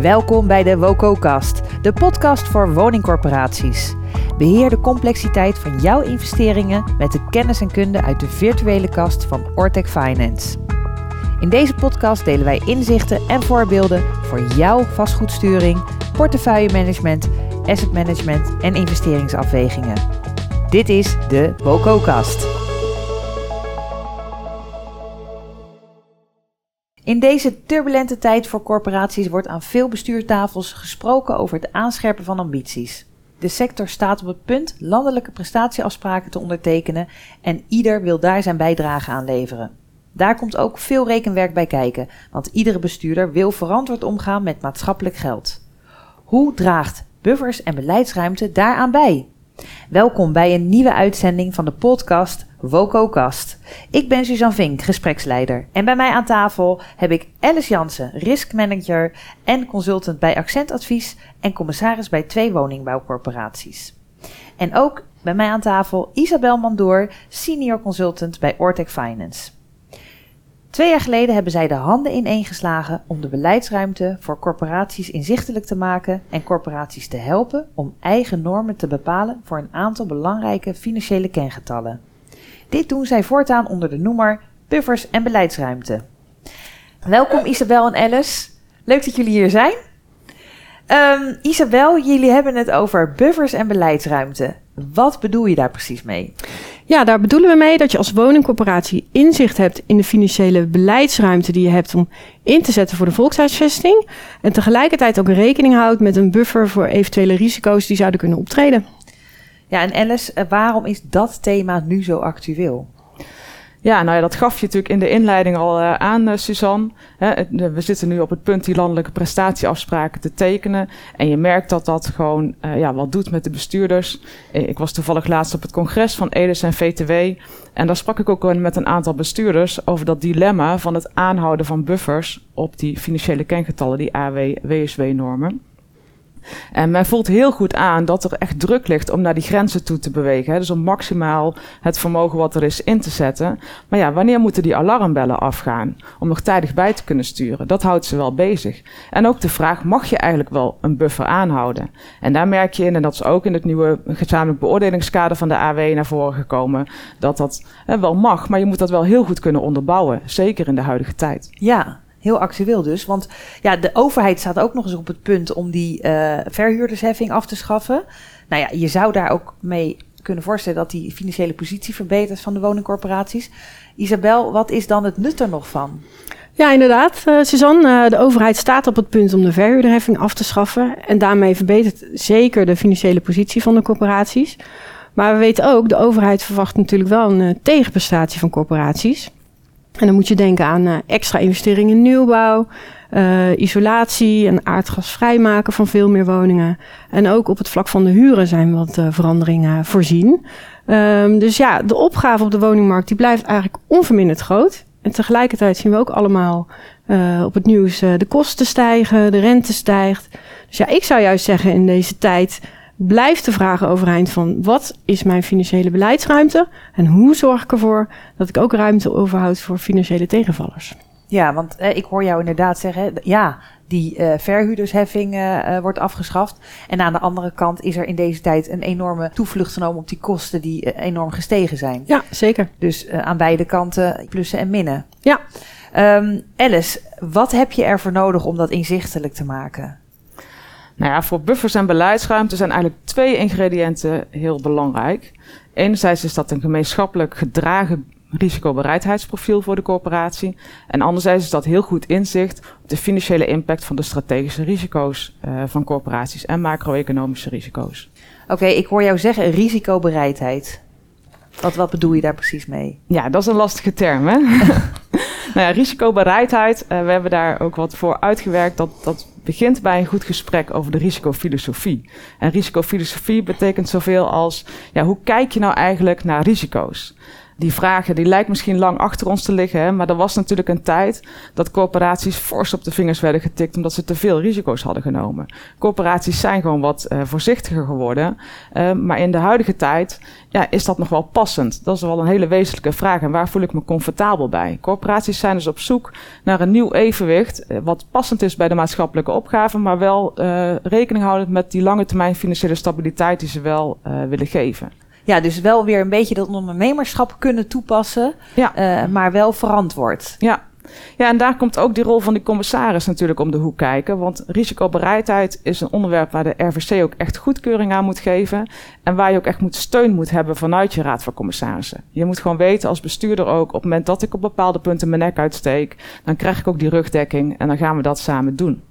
Welkom bij de WOCO-kast, de podcast voor woningcorporaties. Beheer de complexiteit van jouw investeringen met de kennis en kunde uit de virtuele kast van Ortec Finance. In deze podcast delen wij inzichten en voorbeelden voor jouw vastgoedsturing, portefeuillemanagement, asset management en investeringsafwegingen. Dit is de WOCO-kast. In deze turbulente tijd voor corporaties wordt aan veel bestuurtafels gesproken over het aanscherpen van ambities. De sector staat op het punt landelijke prestatieafspraken te ondertekenen en ieder wil daar zijn bijdrage aan leveren. Daar komt ook veel rekenwerk bij kijken, want iedere bestuurder wil verantwoord omgaan met maatschappelijk geld. Hoe draagt buffers en beleidsruimte daaraan bij? Welkom bij een nieuwe uitzending van de podcast WOCO-kast. Ik ben Suzanne Vink, gespreksleider. En bij mij aan tafel heb ik Alice Jansen, risk manager en consultant bij Accentadvies en commissaris bij twee woningbouwcorporaties. En ook bij mij aan tafel Isabel Mandoor, senior consultant bij Ortec Finance. Twee jaar geleden hebben zij de handen ineengeslagen om de beleidsruimte voor corporaties inzichtelijk te maken en corporaties te helpen om eigen normen te bepalen voor een aantal belangrijke financiële kengetallen. Dit doen zij voortaan onder de noemer buffers en beleidsruimte. Welkom Isabel en Alice. Leuk dat jullie hier zijn. Um, Isabel, jullie hebben het over buffers en beleidsruimte. Wat bedoel je daar precies mee? Ja, daar bedoelen we mee dat je als woningcorporatie inzicht hebt in de financiële beleidsruimte die je hebt om in te zetten voor de volkshuisvesting. En tegelijkertijd ook rekening houdt met een buffer voor eventuele risico's die zouden kunnen optreden. Ja, en Alice, eh, waarom is dat thema nu zo actueel? Ja, nou ja, dat gaf je natuurlijk in de inleiding al uh, aan, uh, Suzanne. We zitten nu op het punt die landelijke prestatieafspraken te tekenen. En je merkt dat dat gewoon uh, ja, wat doet met de bestuurders. Ik was toevallig laatst op het congres van EDES en VTW. En daar sprak ik ook met een aantal bestuurders over dat dilemma van het aanhouden van buffers op die financiële kengetallen, die AW-WSW-normen. En men voelt heel goed aan dat er echt druk ligt om naar die grenzen toe te bewegen. Hè? Dus om maximaal het vermogen wat er is in te zetten. Maar ja, wanneer moeten die alarmbellen afgaan? Om nog tijdig bij te kunnen sturen. Dat houdt ze wel bezig. En ook de vraag, mag je eigenlijk wel een buffer aanhouden? En daar merk je in, en dat is ook in het nieuwe gezamenlijk beoordelingskader van de AW naar voren gekomen, dat dat hè, wel mag, maar je moet dat wel heel goed kunnen onderbouwen. Zeker in de huidige tijd. Ja, Heel actueel dus. Want ja, de overheid staat ook nog eens op het punt om die uh, verhuurdersheffing af te schaffen. Nou ja, je zou daar ook mee kunnen voorstellen dat die financiële positie verbetert van de woningcorporaties. Isabel, wat is dan het nut er nog van? Ja, inderdaad, uh, Suzanne. Uh, de overheid staat op het punt om de verhuurderheffing af te schaffen. En daarmee verbetert zeker de financiële positie van de corporaties. Maar we weten ook, de overheid verwacht natuurlijk wel een tegenprestatie van corporaties. En dan moet je denken aan uh, extra investeringen in nieuwbouw, uh, isolatie en aardgas vrijmaken van veel meer woningen. En ook op het vlak van de huren zijn wat uh, veranderingen voorzien. Um, dus ja, de opgave op de woningmarkt die blijft eigenlijk onverminderd groot. En tegelijkertijd zien we ook allemaal op het nieuws de kosten stijgen, de rente stijgt. Dus ja, ik zou juist zeggen in deze tijd blijft de vraag overeind van wat is mijn financiële beleidsruimte en hoe zorg ik ervoor dat ik ook ruimte overhoud voor financiële tegenvallers. Ja, want eh, ik hoor jou inderdaad zeggen, ja, die uh, verhuurdersheffing uh, wordt afgeschaft. En aan de andere kant is er in deze tijd een enorme toevlucht genomen op die kosten die enorm gestegen zijn. Ja, zeker. Dus aan beide kanten plussen en minnen. Ja. Um, Alice, wat heb je ervoor nodig om dat inzichtelijk te maken? Nou ja, voor buffers en beleidsruimte zijn eigenlijk twee ingrediënten heel belangrijk. Enerzijds is dat een gemeenschappelijk gedragen risicobereidheidsprofiel voor de corporatie. En anderzijds is dat heel goed inzicht op de financiële impact van de strategische risico's uh, van corporaties en macro-economische risico's. Oké, okay, ik hoor jou zeggen risicobereidheid. Wat, wat bedoel je daar precies mee? Ja, dat is een lastige term, hè? nou ja, risicobereidheid, uh, we hebben daar ook wat voor uitgewerkt. Dat, dat begint bij een goed gesprek over de risicofilosofie. En risicofilosofie betekent zoveel als, ja, hoe kijk je nou eigenlijk naar risico's? Die vragen, die lijkt misschien lang achter ons te liggen, hè, maar er was natuurlijk een tijd dat corporaties fors op de vingers werden getikt omdat ze te veel risico's hadden genomen. Corporaties zijn gewoon wat uh, voorzichtiger geworden, uh, maar in de huidige tijd ja, is dat nog wel passend? Dat is wel een hele wezenlijke vraag en waar voel ik me comfortabel bij? Corporaties zijn dus op zoek naar een nieuw evenwicht, uh, wat passend is bij de maatschappelijke opgave, maar wel rekening houdend met die lange termijn financiële stabiliteit die ze wel willen geven. Ja, dus wel weer een beetje dat ondernemerschap kunnen toepassen, ja. Uh, maar wel verantwoord. Ja. Ja, en daar komt ook die rol van die commissaris natuurlijk om de hoek kijken. Want risicobereidheid is een onderwerp waar de RVC ook echt goedkeuring aan moet geven. En waar je ook echt moet steun moet hebben vanuit je raad van commissarissen. Je moet gewoon weten als bestuurder ook, op het moment dat ik op bepaalde punten mijn nek uitsteek, dan krijg ik ook die rugdekking en dan gaan we dat samen doen.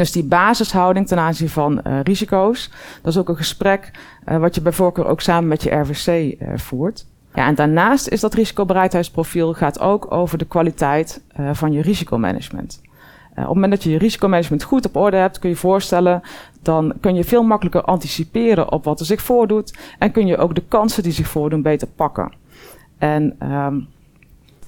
Dus die basishouding ten aanzien van uh, risico's, dat is ook een gesprek uh, wat je bij voorkeur ook samen met je RVC uh, voert. Ja, en daarnaast is dat risicobereidheidsprofiel gaat ook over de kwaliteit van je risicomanagement. op het moment dat je je risicomanagement goed op orde hebt, kun je voorstellen, dan kun je veel makkelijker anticiperen op wat er zich voordoet en kun je ook de kansen die zich voordoen beter pakken. En um,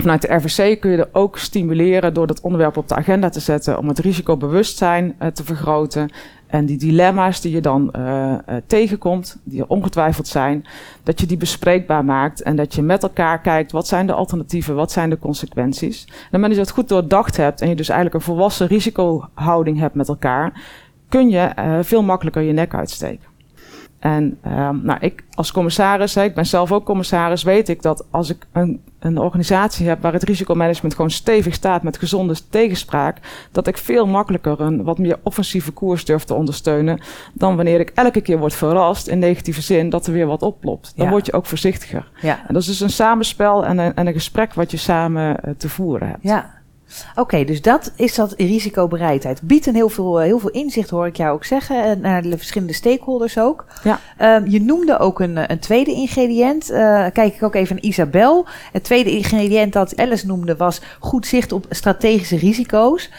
Vanuit de RVC kun je er ook stimuleren door dat onderwerp op de agenda te zetten om het risicobewustzijn uh, te vergroten. En die dilemma's die je dan uh, uh, tegenkomt, die er ongetwijfeld zijn, dat je die bespreekbaar maakt en dat je met elkaar kijkt wat zijn de alternatieven, wat zijn de consequenties. En op het moment dat je dat goed doordacht hebt en je dus eigenlijk een volwassen risicohouding hebt met elkaar, kun je veel makkelijker je nek uitsteken. En um, nou, ik als commissaris, hè, ik ben zelf ook commissaris, weet ik dat als ik een, een organisatie heb waar het risicomanagement gewoon stevig staat met gezonde tegenspraak, dat ik veel makkelijker een wat meer offensieve koers durf te ondersteunen dan wanneer ik elke keer word verrast in negatieve zin dat er weer wat oplopt. Dan ja. word je ook voorzichtiger. Ja. En dat is dus een samenspel en een, en een gesprek wat je samen uh, te voeren hebt. Ja. Oké, okay, dus dat is dat risicobereidheid. Biedt een heel veel, heel veel inzicht, hoor ik jou ook zeggen, naar de verschillende stakeholders ook. Ja. Um, je noemde ook een, een tweede ingrediënt. Uh, kijk ik ook even naar Isabel. Het tweede ingrediënt dat Alice noemde was goed zicht op strategische risico's.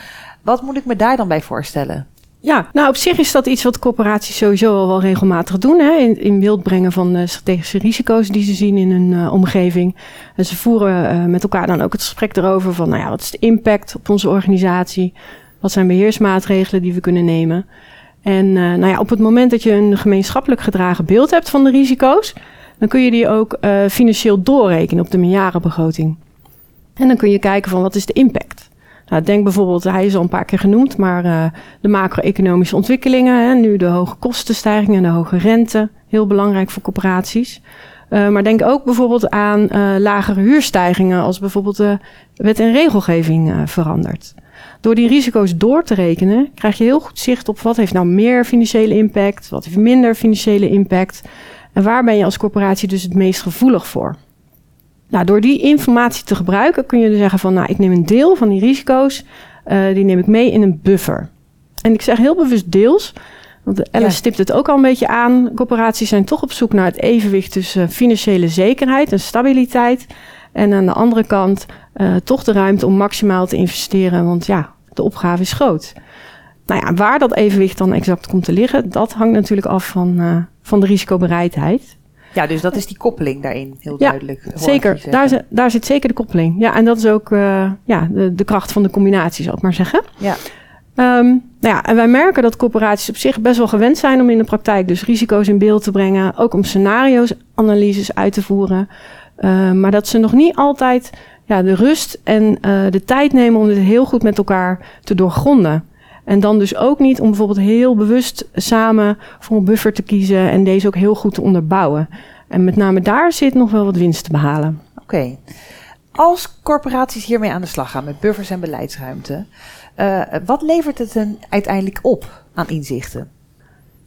Wat moet ik me daar dan bij voorstellen? Ja, nou op zich is dat iets wat corporaties sowieso al wel regelmatig doen. Hè? In, in beeld brengen van uh, strategische risico's die ze zien in hun uh, omgeving. En ze voeren uh, met elkaar dan ook het gesprek erover van, nou ja, wat is de impact op onze organisatie? Wat zijn beheersmaatregelen die we kunnen nemen? En nou ja, op het moment dat je een gemeenschappelijk gedragen beeld hebt van de risico's, dan kun je die ook financieel doorrekenen op de meerjarenbegroting. En dan kun je kijken van wat is de impact? Nou, denk bijvoorbeeld, hij is al een paar keer genoemd, maar uh, de macro-economische ontwikkelingen, hè, nu de hoge kostenstijging en de hoge rente, heel belangrijk voor corporaties. Uh, maar denk ook bijvoorbeeld aan uh, lagere huurstijgingen als bijvoorbeeld de wet en regelgeving verandert. Door die risico's door te rekenen, krijg je heel goed zicht op wat heeft nou meer financiële impact, wat heeft minder financiële impact en waar ben je als corporatie dus het meest gevoelig voor. Nou, door die informatie te gebruiken kun je dus zeggen van, nou, ik neem een deel van die risico's, uh, die neem ik mee in een buffer. En ik zeg heel bewust deels, want Alice ja. stipt het ook al een beetje aan. Corporaties zijn toch op zoek naar het evenwicht tussen financiële zekerheid en stabiliteit. En aan de andere kant uh, toch de ruimte om maximaal te investeren, want ja, de opgave is groot. Nou ja, waar dat evenwicht dan exact komt te liggen, dat hangt natuurlijk af van, uh, van de risicobereidheid. Ja, dus dat is die koppeling daarin, heel duidelijk. Zeker, daar, zit, daar zit zeker de koppeling. Ja, en dat is ook uh, ja, de, de, kracht van de combinatie, zal ik maar zeggen. Ja. Um, nou ja, en wij merken dat corporaties op zich best wel gewend zijn om in de praktijk dus risico's in beeld te brengen, ook om scenario's, analyses uit te voeren. Uh, maar dat ze nog niet altijd ja, de rust en uh, de tijd nemen om dit heel goed met elkaar te doorgronden. En dan dus ook niet om bijvoorbeeld heel bewust samen voor een buffer te kiezen en deze ook heel goed te onderbouwen. En met name daar zit nog wel wat winst te behalen. Oké. Als corporaties hiermee aan de slag gaan met buffers en beleidsruimte, uh, wat levert het dan uiteindelijk op aan inzichten?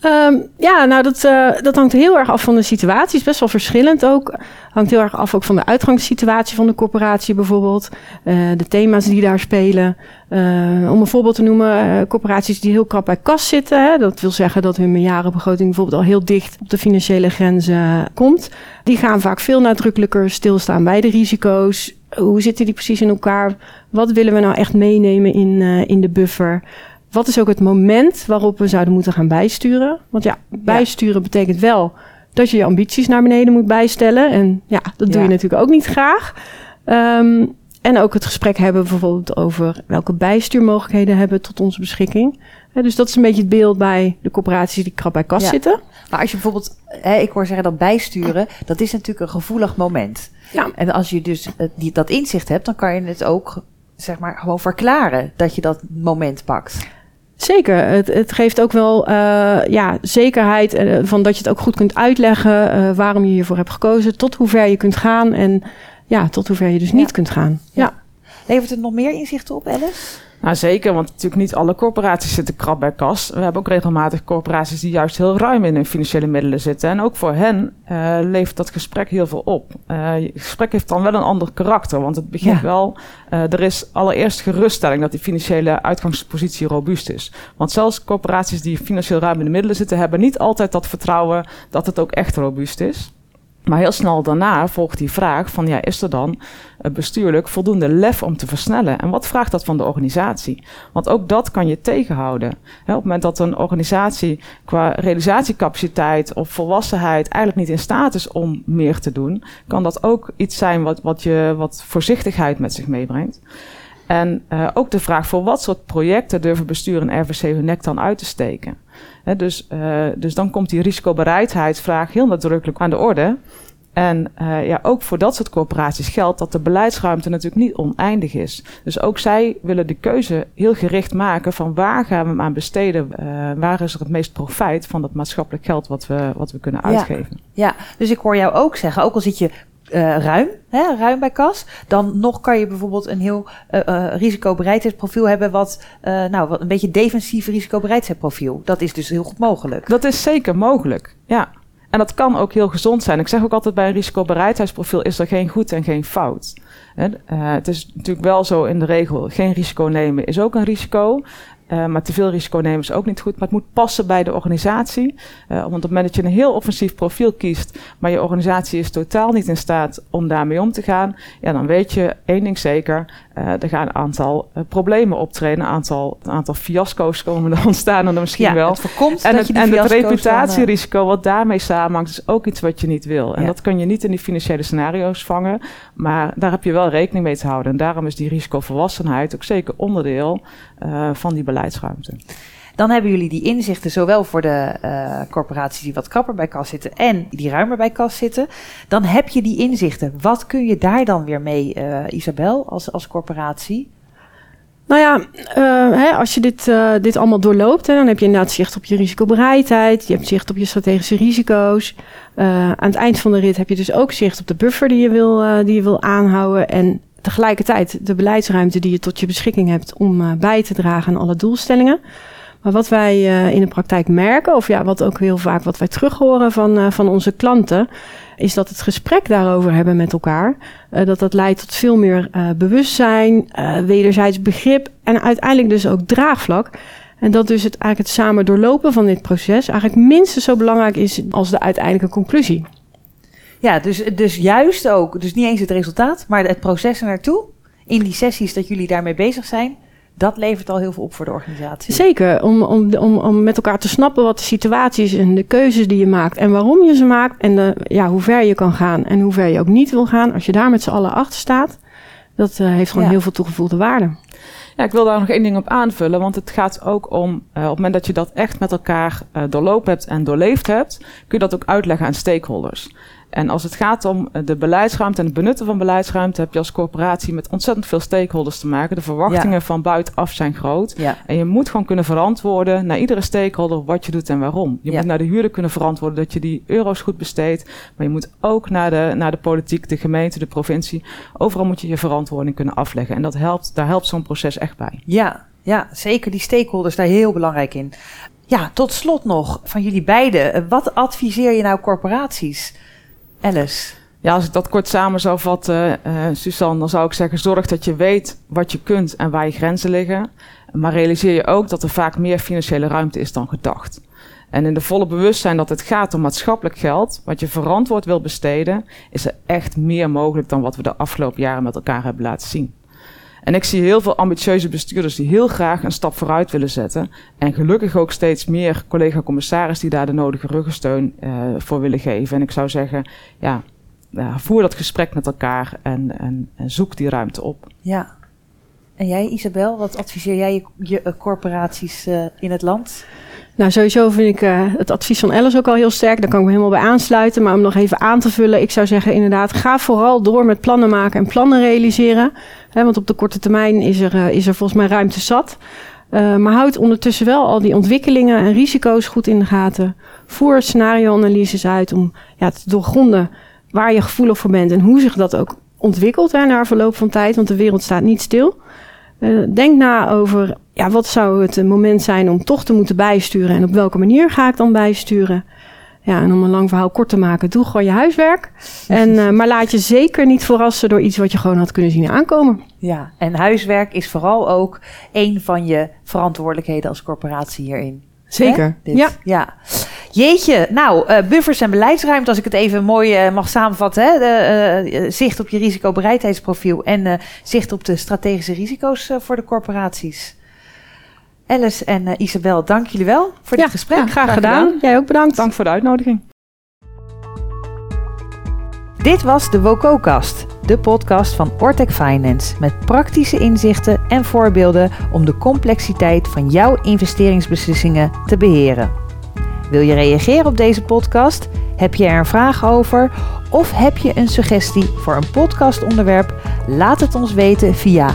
Um, ja, nou dat, uh, dat hangt heel erg af van de situatie. is best wel verschillend ook. Hangt heel erg af ook van de uitgangssituatie van de corporatie bijvoorbeeld. Uh, de thema's die daar spelen. Uh, om een voorbeeld te noemen, corporaties die heel krap bij kas zitten. Hè, dat wil zeggen dat hun meerjarenbegroting bijvoorbeeld al heel dicht op de financiële grenzen komt. Die gaan vaak veel nadrukkelijker stilstaan bij de risico's. Hoe zitten die precies in elkaar? Wat willen we nou echt meenemen in, in de buffer? Wat is ook het moment waarop we zouden moeten gaan bijsturen? Want ja, bijsturen ja. betekent wel dat je je ambities naar beneden moet bijstellen. En ja, dat doe Ja. je natuurlijk ook niet graag. Ehm, en ook het gesprek hebben bijvoorbeeld over welke bijstuurmogelijkheden hebben we tot onze beschikking. Dus dat is een beetje het beeld bij de corporaties die krap bij kas Ja. zitten. Maar als je bijvoorbeeld, hè, ik hoor zeggen dat bijsturen, dat is natuurlijk een gevoelig moment. Ja. En als je dus eh, die, dat inzicht hebt, dan kan je het ook, zeg maar, gewoon verklaren dat je dat moment pakt. Zeker, het, het geeft ook wel eh, ja, zekerheid eh, van dat je het ook goed kunt uitleggen eh, waarom je hiervoor hebt gekozen, tot hoe ver je kunt gaan en ja, tot hoe ver je dus Ja. niet kunt gaan. Ja. Levert het nog meer inzichten op, Alice? Nou, zeker, want natuurlijk niet alle corporaties zitten krap bij kas. We hebben ook regelmatig corporaties die juist heel ruim in hun financiële middelen zitten. En ook voor hen eh, levert dat gesprek heel veel op. Eh, het gesprek heeft dan wel een ander karakter, want het begint Ja. wel... eh, er is allereerst geruststelling dat die financiële uitgangspositie robuust is. Want zelfs corporaties die financieel ruim in de middelen zitten... hebben niet altijd dat vertrouwen dat het ook echt robuust is. Maar heel snel daarna volgt die vraag van ja, is er dan eh, bestuurlijk voldoende lef om te versnellen? En wat vraagt dat van de organisatie? Want ook dat kan je tegenhouden. Op het moment dat een organisatie qua realisatiecapaciteit of volwassenheid eigenlijk niet in staat is om meer te doen, kan dat ook iets zijn wat, wat, je, wat voorzichtigheid met zich meebrengt. En eh, ook de vraag voor wat soort projecten durven bestuur en RVC hun nek dan uit te steken. Dus, eh, dus dan komt die risicobereidheidsvraag heel nadrukkelijk aan de orde. En eh, ja, ook voor dat soort corporaties geldt dat de beleidsruimte natuurlijk niet oneindig is. Dus ook zij willen de keuze heel gericht maken van waar gaan we hem aan besteden? Eh, waar is er het meest profijt van dat maatschappelijk geld wat we, wat we kunnen Ja. uitgeven? Ja, dus ik hoor jou ook zeggen, ook al zit je eh, ruim, hè, ruim bij kas, dan nog kan je bijvoorbeeld een heel eh, eh, risicobereidheidsprofiel hebben, wat, nou, wat een beetje defensief risicobereidheidsprofiel. Dat is dus heel goed mogelijk. Dat is zeker mogelijk, ja. En dat kan ook heel gezond zijn. Ik zeg ook altijd bij een risicobereidheidsprofiel is er geen goed en geen fout. Het is natuurlijk wel zo in de regel, geen risico nemen is ook een risico. Eh, maar te veel risico nemen is ook niet goed. Maar het moet passen bij de organisatie. Eh, want op het moment dat je een heel offensief profiel kiest, maar je organisatie is totaal niet in staat om daarmee om te gaan, ja, dan weet je één ding zeker: eh, er gaan een aantal problemen optreden, een aantal, een aantal fiasco's komen er ontstaan en er misschien ja, wel. het voorkomt En dat het, en het dan, reputatierisico wat daarmee samenhangt, is ook iets wat je niet wil. En Ja. dat kun je niet in die financiële scenario's vangen. Maar daar heb je wel rekening mee te houden. En daarom is die risicovolwassenheid ook zeker onderdeel van die Dan hebben jullie die inzichten zowel voor de eh, corporaties die wat krapper bij kas zitten en die ruimer bij kas zitten. Dan heb je die inzichten. Wat kun je daar dan weer mee, eh, Isabel, als, als corporatie? Nou ja, eh, hè, als je dit, dit allemaal doorloopt, hè, dan heb je inderdaad zicht op je risicobereidheid. Je hebt zicht op je strategische risico's. Aan het eind van de rit heb je dus ook zicht op de buffer die je wil, die je wil aanhouden. En tegelijkertijd de beleidsruimte die je tot je beschikking hebt om eh, bij te dragen aan alle doelstellingen. Maar wat wij eh, in de praktijk merken, of ja, wat ook heel vaak wat wij terug horen van, eh, van onze klanten, is dat het gesprek daarover hebben met elkaar, dat dat leidt tot veel meer bewustzijn, wederzijds begrip en uiteindelijk dus ook draagvlak. En dat dus het, eigenlijk het samen doorlopen van dit proces eigenlijk minstens zo belangrijk is als de uiteindelijke conclusie. Ja, dus, dus juist ook, dus niet eens het resultaat, maar het proces er naartoe. In die sessies dat jullie daarmee bezig zijn, dat levert al heel veel op voor de organisatie. Zeker, om, om, om, om met elkaar te snappen wat de situatie is en de keuzes die je maakt en waarom je ze maakt en de, ja, hoe ver je kan gaan en hoe ver je ook niet wil gaan. Als je daar met z'n allen achter staat, dat eh, heeft gewoon Ja. heel veel toegevoegde waarde. Ja, ik wil daar nog één ding op aanvullen, want het gaat ook om, eh, op het moment dat je dat echt met elkaar eh, doorlopen hebt en doorleefd hebt, kun je dat ook uitleggen aan stakeholders. En als het gaat om eh, de beleidsruimte en het benutten van beleidsruimte, heb je als corporatie met ontzettend veel stakeholders te maken. De verwachtingen van buitenaf zijn groot. Ja, En je moet gewoon kunnen verantwoorden naar iedere stakeholder wat je doet en waarom. Je Ja. moet naar de huurder kunnen verantwoorden dat je die euro's goed besteedt. Maar je moet ook naar de, naar de politiek, de gemeente, de provincie. Overal moet je je verantwoording kunnen afleggen. En dat helpt, daar helpt zo'n proces echt bij. ja, ja, zeker die stakeholders daar heel belangrijk in. Ja, tot slot nog van jullie beiden. Wat adviseer je nou corporaties? Alice. Ja, als ik dat kort samen zou vatten, eh Suzanne, dan zou ik zeggen: zorg dat je weet wat je kunt en waar je grenzen liggen. Maar realiseer je ook dat er vaak meer financiële ruimte is dan gedacht. En in de volle bewustzijn dat het gaat om maatschappelijk geld, wat je verantwoord wil besteden, is er echt meer mogelijk dan wat we de afgelopen jaren met elkaar hebben laten zien. En ik zie heel veel ambitieuze bestuurders die heel graag een stap vooruit willen zetten. En gelukkig ook steeds meer collega-commissaris die daar de nodige ruggensteun uh, voor willen geven. En ik zou zeggen, ja, voer dat gesprek met elkaar en, en, zoek die ruimte op. Ja. En jij, Isabel, wat adviseer jij je, corporaties uh, in het land? Nou, sowieso vind ik uh, het advies van Alice ook al heel sterk. Daar kan ik me helemaal bij aansluiten. Maar om nog even aan te vullen, ik zou zeggen inderdaad, ga vooral door met plannen maken en plannen realiseren. Want op de korte termijn is er, uh, is er volgens mij ruimte zat. Uh, maar houd ondertussen wel al die ontwikkelingen en risico's goed in de gaten. Voer scenario-analyses uit om ja, te doorgronden waar je gevoelig voor bent en hoe zich dat ook ontwikkelt hè, na verloop van tijd. Want de wereld staat niet stil. Denk na over ja, wat zou het moment zijn om toch te moeten bijsturen en op welke manier ga ik dan bijsturen. Ja, en om een lang verhaal kort te maken, doe gewoon je huiswerk. En, uh, maar laat je zeker niet verrassen door iets wat je gewoon had kunnen zien aankomen. Ja, en huiswerk is vooral ook een van je verantwoordelijkheden als corporatie hierin. Zeker. Ja. ja. Jeetje, nou, uh, buffers en beleidsruimte, als ik het even mooi uh, mag samenvatten. Hè? De, uh, zicht op je risicobereidheidsprofiel en zicht op de strategische risico's voor de corporaties. Alice en Isabel, dank jullie wel voor dit gesprek. Ja, graag, graag gedaan. gedaan. Jij ook bedankt. Dank voor de uitnodiging. Dit was de WOCO-kast, de podcast van Ortec Finance met praktische inzichten en voorbeelden om de complexiteit van jouw investeringsbeslissingen te beheren. Wil je reageren op deze podcast? Heb je er een vraag over? Of heb je een suggestie voor een podcastonderwerp? Laat het ons weten via